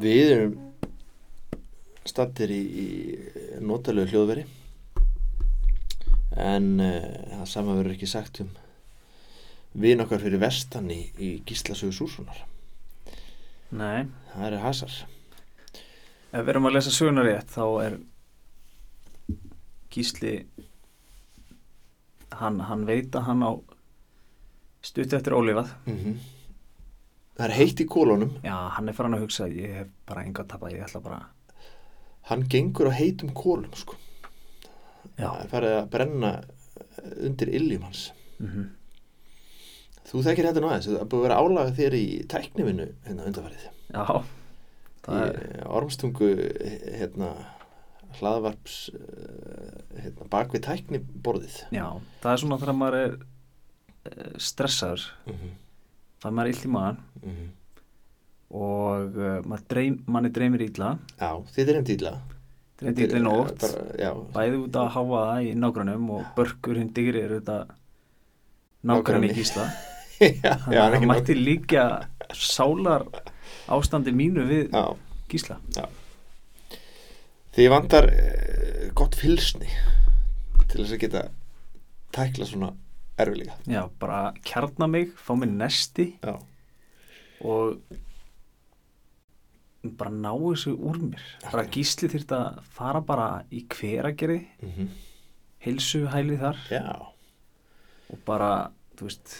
Við erum stattir í, í notalegu hljóðveri en uh, það sama verður ekki sagt um vin okkar fyrir vestan í, í Gíslasögu Súsunar Nei, það er hasar. Ef við erum að lesa sögunar rétt þá er Gísli hann, hann veit að hann á stutt eftir ólifað. Mm það er heitt í kólunum já, hann er farin að hugsa ég hef bara enga að tapa, ég ætla bara hann gengur á heitum kólum sko. já, það er farið að brenna undir illjum hans. Mm þú þekkir þetta nú aðeins, það búið að vera álaga þér í tæknivinu hérna undarfærið já það er, í ormstungu hérna hlaðvarps eh, hérna, bak við tækniborðið. Já, það er svona þegar maður er eh, stressaður. Mm -hmm. Það er maður illt í maðan Mm og uh, maður dreym, manni dreymir ítla já, þið einn dýla dreymir ítla í nótt. Já, bæði út að háa það í nágrannum og börkur hinn digri er þetta nágrann í gísla. Já, þannig já, að það mætti líka sálar ástandi mínu við já, gísla. Þið vantar eh, gott fylsni til þess að geta tækla svona erfilega já, bara kjarna mig, fá mig nesti já, og bara ná þessu úr mér bara Akkurat. gísli þyrft að fara bara í hveragerði mm heilsu hæli þar já. og bara, þú veist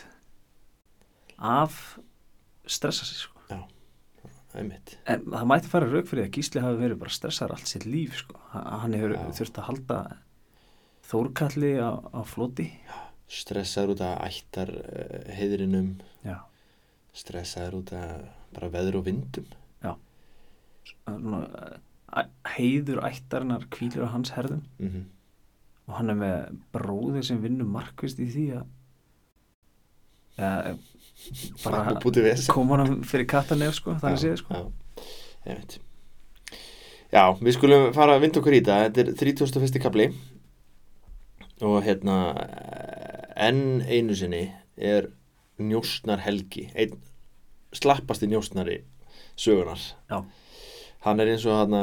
af stressa sig sko. einmitt en það mætti fara rauk fyrir að Gísli hafi verið bara stressaður allt sitt líf sko. Ha- hann hefur Já. þurft að halda þórkalli á, á floti stressaður út af ættar heiðrinum já, stressaður út af bara veður og vindum. Eh, heiður ættarinnar kvílir á hans herðum. Mm og hann er með bróði sem vinnur markvist í því að ja, bara koma hann fyrir kattanef sko, þannig séð sko. já, já, við skulum fara að vinda okkur í þetta. Þetta er 31. kapli og hérna enn einu sinni er njósnar helgi einn slappasti njósnari sögunar Já. hann er eins og hann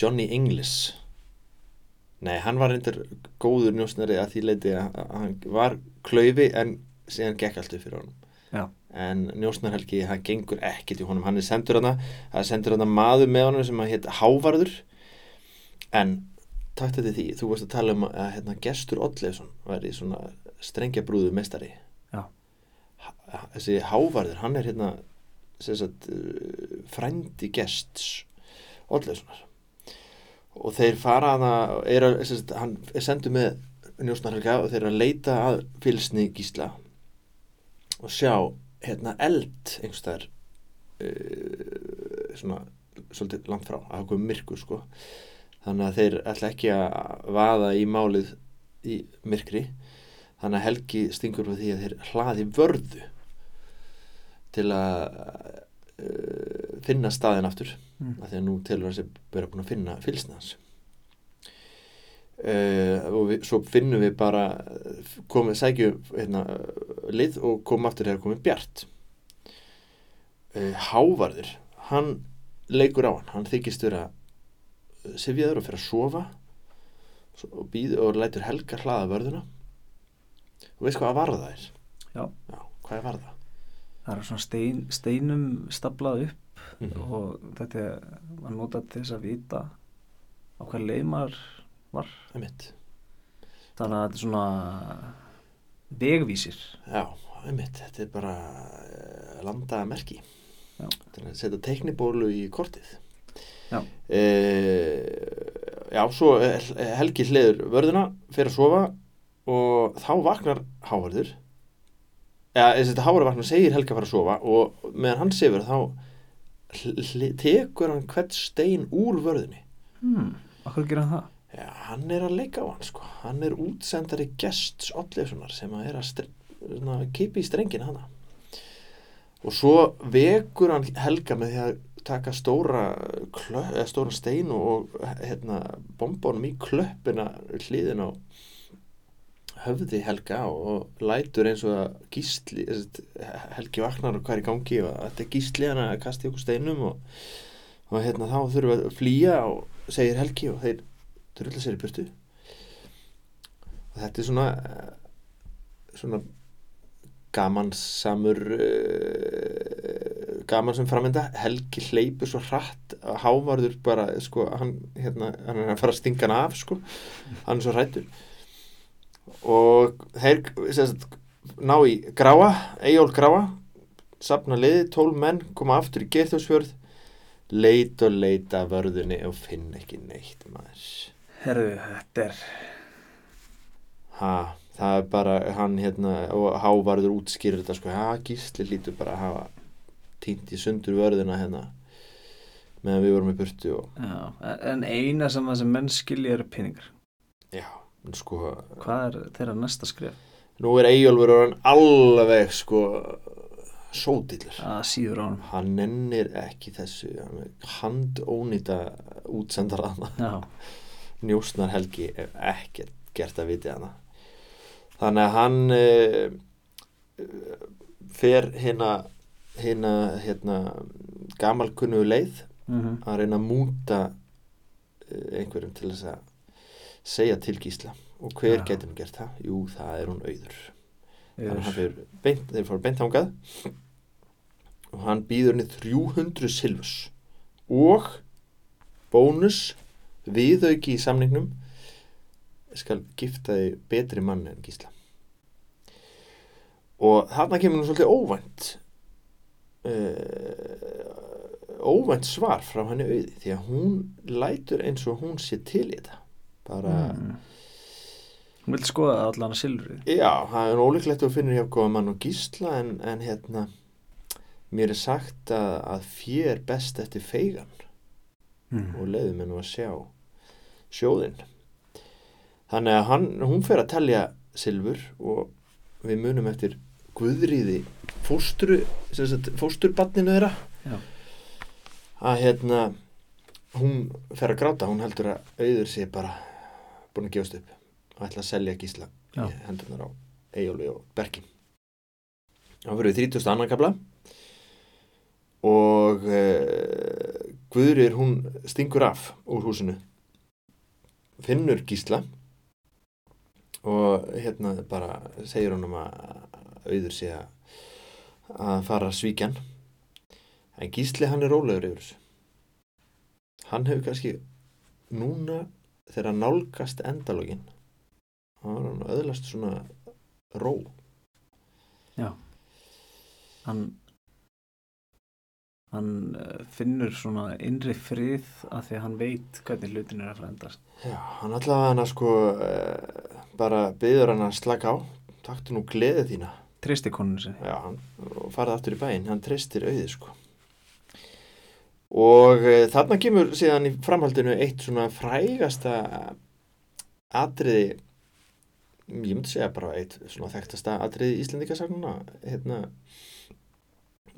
Johnny Inglis nei, hann var reyndar góður njósnari að því leiti að að hann var klaufi en síðan gekk allt upp fyrir honum. Já. en njósnarhelgi, hann gengur ekkert í honum, hann er sendur sendur hana maður með honum sem að hétt Hávarður. En takt þetta því, þú varst að tala um að hérna, Gestur Oddleifsson var í svona strengjabrúðu mestari Já. Þessi Hávarður, hann er hérna sagt, uh, frændi gests Oddleifssonar. Og þeir fara að er að, sagt, hann er sendur með njósnarhelga og þeir eru að leita að fylsni gísla og sjá hérna eld einhverstaðar uh, svona svolítið langt frá að hafa komið myrkur sko þannig að þeir ætla ekki að vaða í málið í myrkri. Þannig að Helgi stingur við því að þeir hlaði vörðu til að uh, finna staðin aftur. Mm. af því að nú telur hans að vera búin að finna fylsna hans. Uh, og við, svo finnum við bara komið, sækjum hérna, lið og komum aftur þegar komið bjart. Uh, Hávarður hann leikur á hann. Hann þykist vera sifjaður og fyrir að sofa. Og býð og lætur Helga hlaða vörðuna. Og veist hvað að varða er Já. hvað er varða? Það er svona stein, steinum staplað upp mm og þetta var notað til þess að vita á hvað leið maður var. Einmitt. Þannig að þetta er svona vegvísir. Já, einmitt, þetta er bara uh, landamerki Já. til að setja teiknibólu í kortið Já. Eh, Já, svo eh, Helgi hliður vörðuna fyrir að sofa og þá vaknar Hávarður. Já, þetta Hávarður vaknar segir Helga að fara að sofa og meðan hann sefur þá tekur hann hvert stein úr vörðunni hmm, okkur gera hann það? Já, hann er að leika á hann sko. Hann er útsendari gests Oddleifssonar sem að er að kipi í strengina hana. Og svo vekur hann Helga með því að taka stóra, klö, eða stóra stein og hérna, bombónum í klöppina hliðin á höfði Helga og lætur eins og að gísli Helgi vaknar og hvað er í gangi og þetta er gísli hann að kasta í okkur steinum og og hérna þá þurfum við að flýja og segir Helgi og þeir drulla sér í burtu. Og þetta er svona eh, svona gamansamur uh, gaman sem framvinda Helgi hleypur svo hratt. Að hávarður bara sko, hann, hérna, hann er að fara að stinga hann af sko. hann er svo hrættur og þeir sérst, ná í gráa Eyjól gráa. Sapna liði, tól menn koma aftur í Geirþjóðsfjörð leit og leita vörðunni og finna ekki neitt maður. Herðu, þetta er ha, það er bara hann hérna og hávarður útskýrir þetta sko, ha, gísli lítur bara að hafa týnt í sundur vörðina hérna meðan við vorum í burtu og já, En eina sem það sem menn skilja eru peningar. Já, en sko Hvað er þeirra næsta skrif? nú er Eyjólfur orðinn alveg sko sódillur Að síður á honum. Hann nennir ekki þessu hann er handónýta útsendaraðna Já, njósnar Helgi ef ekkert gert að viti hana. Þannig að hann uh, fer hérna hérna hérna gamalkunnu leið mm að reyna að múta uh, einhverjum til þess að segja til Gísla. Og hver Já. getur hann gert það? Jú, það er hún auður. Þannig að þeir fóru beint hangað og hann býður henni 300 silfurs. Og bónus viðauki í samningnum skal gifta þig betri mann en Gísla. Og þarna kemur nú svolítið óvænt uh, óvænt svar frá henni auði því að hún lætur eins og hún sé til í þetta bara mm. Hún vil skoða allan að silfrið Já, það er ólíklegt að finna hjá góða mann og gísla en, en hérna mér er sagt að, að er best eftir feigan mm. og leiðum hennu að sjá sjóðinn þannig að hann, hún fer að telja silfur og við munum eftir Guðríði fóstru fósturbarninu þeirra. Já. að hérna hún fer að gráta, hún heldur að auður sé bara búin að gefast upp. Og ætla að selja gísla hendurnar á Eyjóli og Berki þá fyrir við 30. annan kapla og uh, Guðrýr hún stingur af úr húsinu. Finnur gísla og hérna bara segir hún um að auður sé að fara að svíkja hann. En gísli hann er rólegur yfir þessu. Hann hefur kannski núna þegar nálgast endalógin hann var hann öðlast svona ró. Hann Hann uh, finnur svona innri frið að því að hann veit hvernig hlutin er að fara að endast. Já, hann allavega hann að sko uh, bara byður hann að slaka á. Taktu nú gleðið þína Tristi koninu sinni. Já, hann farið aftur í bæinn, hann treystir auðið sko og uh, þarna kemur síðan í framhaldinu eitt svona frægasta atriði ég myndi segja bara eitt svona þekktasta atriði Íslendingasagnuna hérna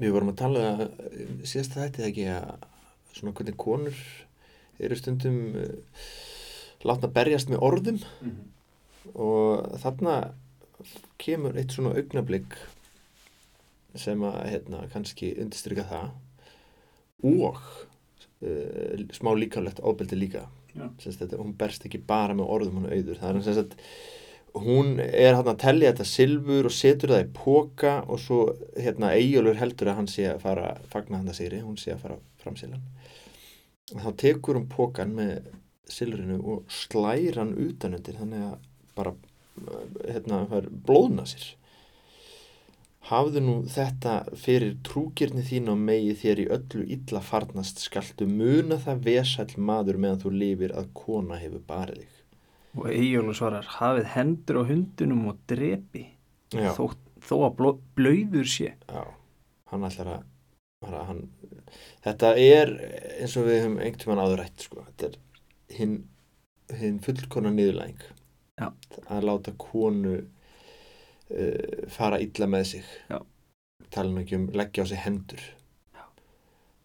við vorum að tala um síðast þetta ekki að svona hvernig konur eru stundum uh, látna berjast með orðum Mm. og þarna kemur eitt svona augnablík sem að hérna, kannski undirstryka það. Og uh, smá líkanlegt ábeldi líka. Þetta, hún berst ekki bara með orðum hún auður. Það er sem sagt hún er hann að tellja þetta silfur og setur það í póka og svo hérna Eyjólfur heldur að hann sé að fara að fagna hann að sigri, hún sé að fara framsilan þá tekur hún pókan með silfrinu og slæra hann utanundir þannig að bara hérna, blóðna sér hafðu nú þetta fyrir trúgirni þín og megi þér í öllu illa farnast skaltu muna það vesæll maður meðan þú lifir að kona hefur barið þig Og Eyjólu svarar, hafið hendur á hundunum og drepi. Þó, þó að bló, blöyður sé. Já, hann ætlar að, bara, hann, þetta er eins og við höfum einhvern tímann áður rætt sko. þetta er hinn, hinn fullkona niðurlæðing Já. að láta konu uh, fara illa með sig tala ekki um leggja á sig hendur Já.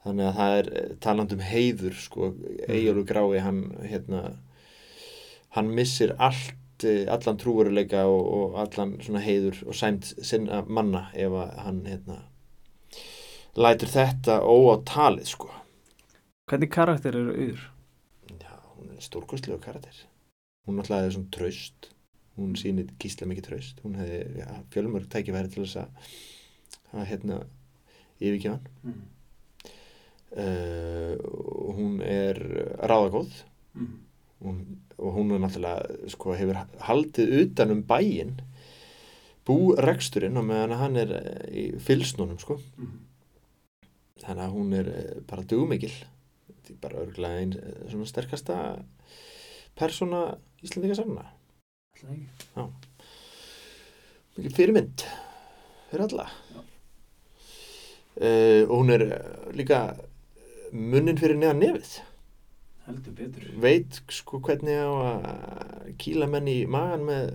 þannig að það er eh, talandi um heiður sko, Eyjólfur Grái hann hérna hann missir allt eh, allan trúveruleika og, og allan svona heiður og sæmt sinna manna ef að hann hérna lætur þetta óáttalið sko Hvernig karakter eru auður? Já, hún er stórkostlegu karakter. Hún náttúrulega er svona traust. Hún sýnir gísla mikið traust. Hún hefði ja, fjölmörg tækifæri til þess að, að hérna, yfirgefa hann. Mm. Uh, og hún er ráðagóð Mm. hún, og hún er náttúrulega sko, hefur haldið utan um bæinn búreksturinn og meðan hann er eh, í fylsnunum sko. Mm. þannig að hún er eh, bara dugmikil þetta er bara örgulega einn eh, svona sterkasta persóna Íslandika samna mikil fyrirmynd fyrir alla. Uh, og hún er eh, líka munnin fyrir neðan nefið. Veit sko hvernig á að kýla menn í magan með,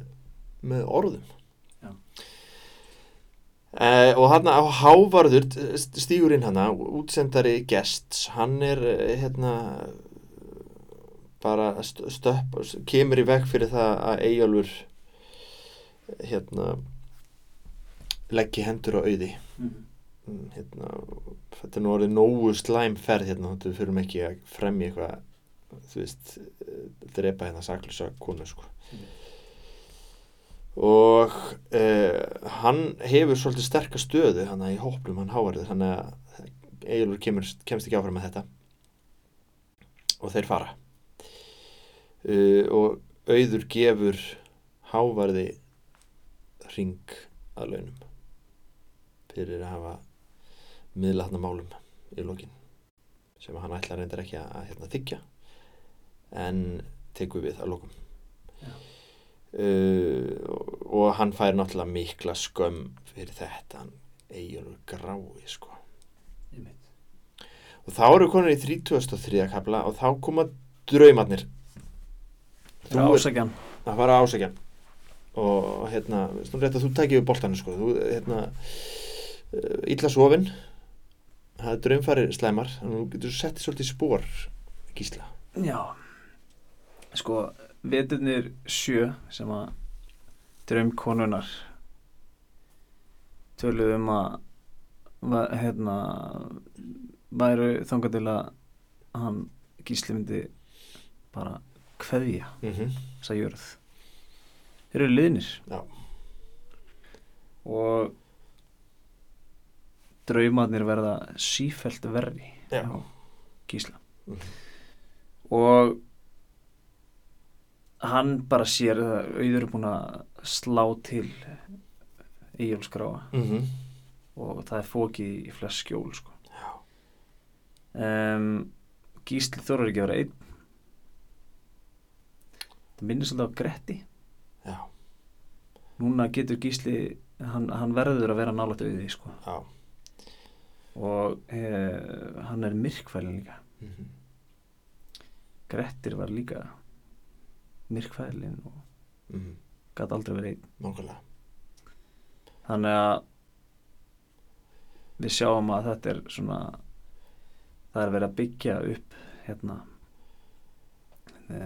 með orðum. Eh, og hann á Hávarður stígur inn hana, útsendari gests, hann er eh, hérna bara st- stöpp, kemur í veg fyrir það að Eyjálfur hérna leggji hendur á auði Mm. Mm, hérna, þetta er nú orðið nógu slæm ferð hérna, þú fyrir ekki að fremja eitthvað þú veist, eh, drepa hérna saklusa konu sko Mm. og uh, hann hefur svolítið sterka stöðu hann í hóplum hann háarður þannig að Egilur kemur, kemst ekki áfram með þetta og þeir fara uh, og auður gefur hávarði ring að launum fyrir að hafa miðla hann málum í lokin sem hann ætlar reyndar ekki að, að hérna, þykja en tekur við að lokum. Uh, og, og hann fær náttúrulega mikla skömm fyrir þetta hann eiginlega grái sko. Og þá eru konur í 33. kapla og þá koma draumarnir Það er ásækjan. að fara að ásækja og hérna, rétt að þú tækir boltanum sko, þú hérna illa sofin það er draumfæri slæmar þú getur settið svolítið spór gísla Já. Sko, veturnir sjö sem að draumkonunar töluðu um að hérna væru þangað til að hann gísli myndi bara kveðja mm -hmm. þessa jörð þeir eru liðnir Já. og draumarnir verða sífelt verri Já. hjá gísla Mhm. og hann bara sér að auður er búin að slá til Eyjólfsgráa Mm -hmm. og það er fókið í flest skjól sko. Um, Gísli þorður ekki að vera einn það minnir svolítið á Gretti Já. núna getur Gísli hann, hann verður að vera nálægt auði sko. Já. og e, hann er myrkfælin líka Mm -hmm. Grettir var líka myrkfælin og Mm -hmm. gæti aldrei verið einn Nákvæmlega. þannig að við sjáum að þetta er svona það er verið að byggja upp hérna e,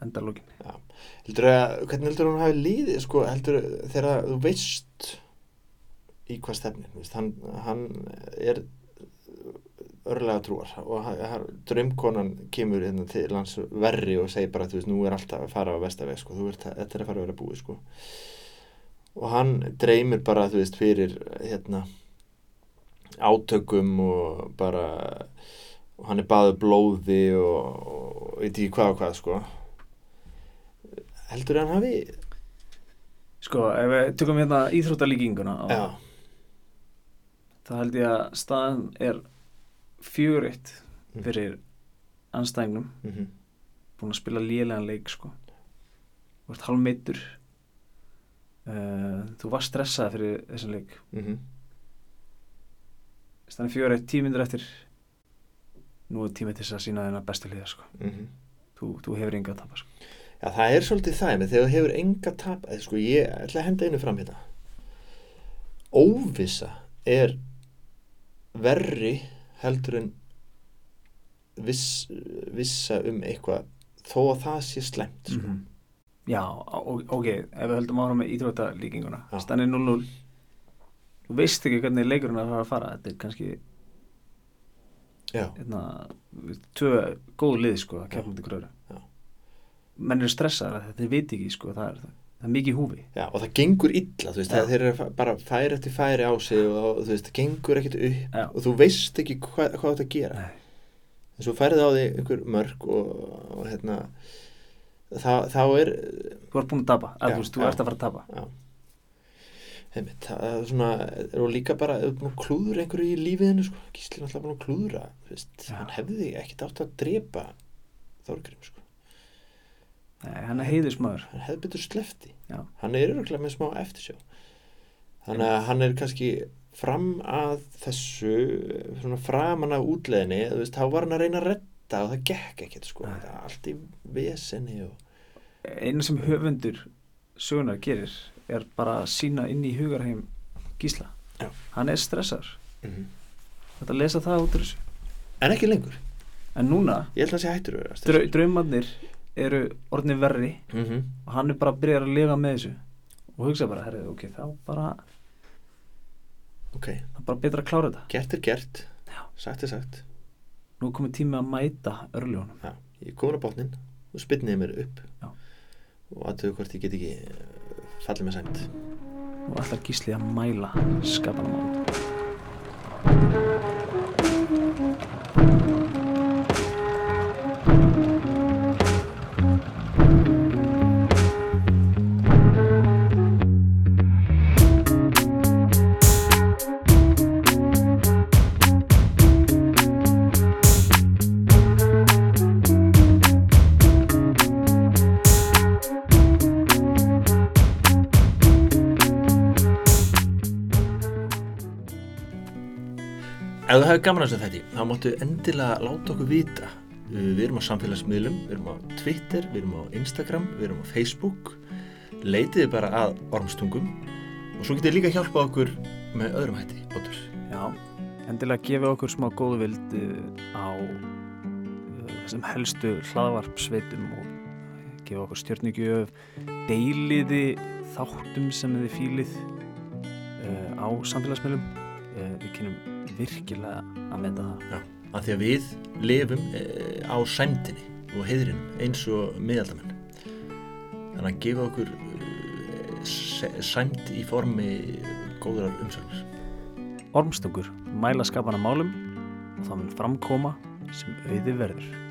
að, hvernig heldur hún hafi líðið, sko, heldur þegar þú veist í hvað veist, hann, hann er örlega trúar og draumkonan kemur hérna til hans verri og segir bara, þú veist, nú er alltaf að fara á vestaveg, sko, þú ert, þetta er að fara að vera búið, sko. Og hann dreymir bara, þú veist, fyrir, hérna, átökum og bara, og hann er baður blóði og veit ekki hvað og hvað, sko heldur hann hafi sko, ef við tökum hérna íþróttalíkinguna þá held ég að staðan er fjögur eitt Mm. fyrir anstæðingnum mm -hmm. búin að spila lélegan leik sko. Þú ert hálfmeittur. Uh, þú var stressað fyrir þessum leik. Mm -hmm. staðan er fjögur eitt tímyndur eftir. Nú er tími til þess að sína þennan bestu liða sko. Þú, þú hefur enga að tapa sko já, það er svolítið það með þegar þú hefur enga tap eða sko, ég ætla að henda einu fram hérna. Óvissa er verri heldur en viss, vissa um eitthvað þó að það sé slemt sko. -hmm. já, ok, ef við höldum ára með staðan er 0-0 þú veist ekki hvernig leikurinn er að fara að fara. Þetta er kannski já, hérna, tvö góðu lið sko að kemja mútið gröru Já. Menn eru stressaðar að þetta veit ekki sko það er, það er mikið húfi já, og það gengur illa, þú veist, það, þeir eru bara færi eftir færi á sig og, þú veist, það gengur ekkert upp Já. og þú veist ekki hva, hvað þetta gera Nei. en svo færið á því einhver mörg og, og hérna þá, þá er þú ert búin að tapa, að Já, þú veist, þú ert að fara að tapa já Heimitt, það er svona, og líka bara klúður einhverju í lífiðinu sko. Gísli er náttúrulega búin að klúðra þú veist, hann hefði ekkert átt að drepa Þorgrim sko. Nei, hann er heiðismæður hann hefði betur slefti. Já. hann er örgulega með smá eftirsjá. Þannig að hann er kannski fram að þessu framan þú veist, þá var hann að reyna að redda og það gekk ekkert sko, það er allt í vesenni og eina sem höfundur sögunar gerir er bara að sína inn í hugarheim Gísla. Já. hann er stressaður. Mm þetta að lesa það út en ekki lengur, en núna, ég held að það sé hættur að vera drau, draumarnir eru orðni verri. Mm -hmm. og hann er bara að byrja að lifa með þessu. Og hugsa bara, herrið, ok, þá bara ok, er bara betra að klára þetta. Gert er gert. Já. sagt er sagt. Nú komið tími að mæta örljónum Já, ég komin á botnin og spynniði mér upp. Já. og aðtöðu hvort ég get ekki fallið með sæmt. Og allar Gísli að mæla skapanum Þú hefur gaman að þessu þetta, þá máttu endilega láta okkur vita. Við erum á samfélagsmiðlum, við erum á Twitter, við erum á Instagram, við erum á Facebook. Leitiði bara að ormstungum og svo getið líka hjálpa okkur með öðrum hætti, Óttur. Já, endilega gefa okkur smá góðu vild uh, á uh, þessum helstu hlaðvarpsveitum og gefa okkur stjörnigjöf, deiliði þáttum sem þið fílið uh, á samfélagsmiðlum. Við kynum virkilega að meta það. Af því að við lifum e, á sæmtinni og heiðrinum eins og miðaldamenn. Þannig að gefa okkur e, sæmt í formi góðrar umsögnar. Ormstungur mæla skapana málum og það mun framkoma sem auði verður.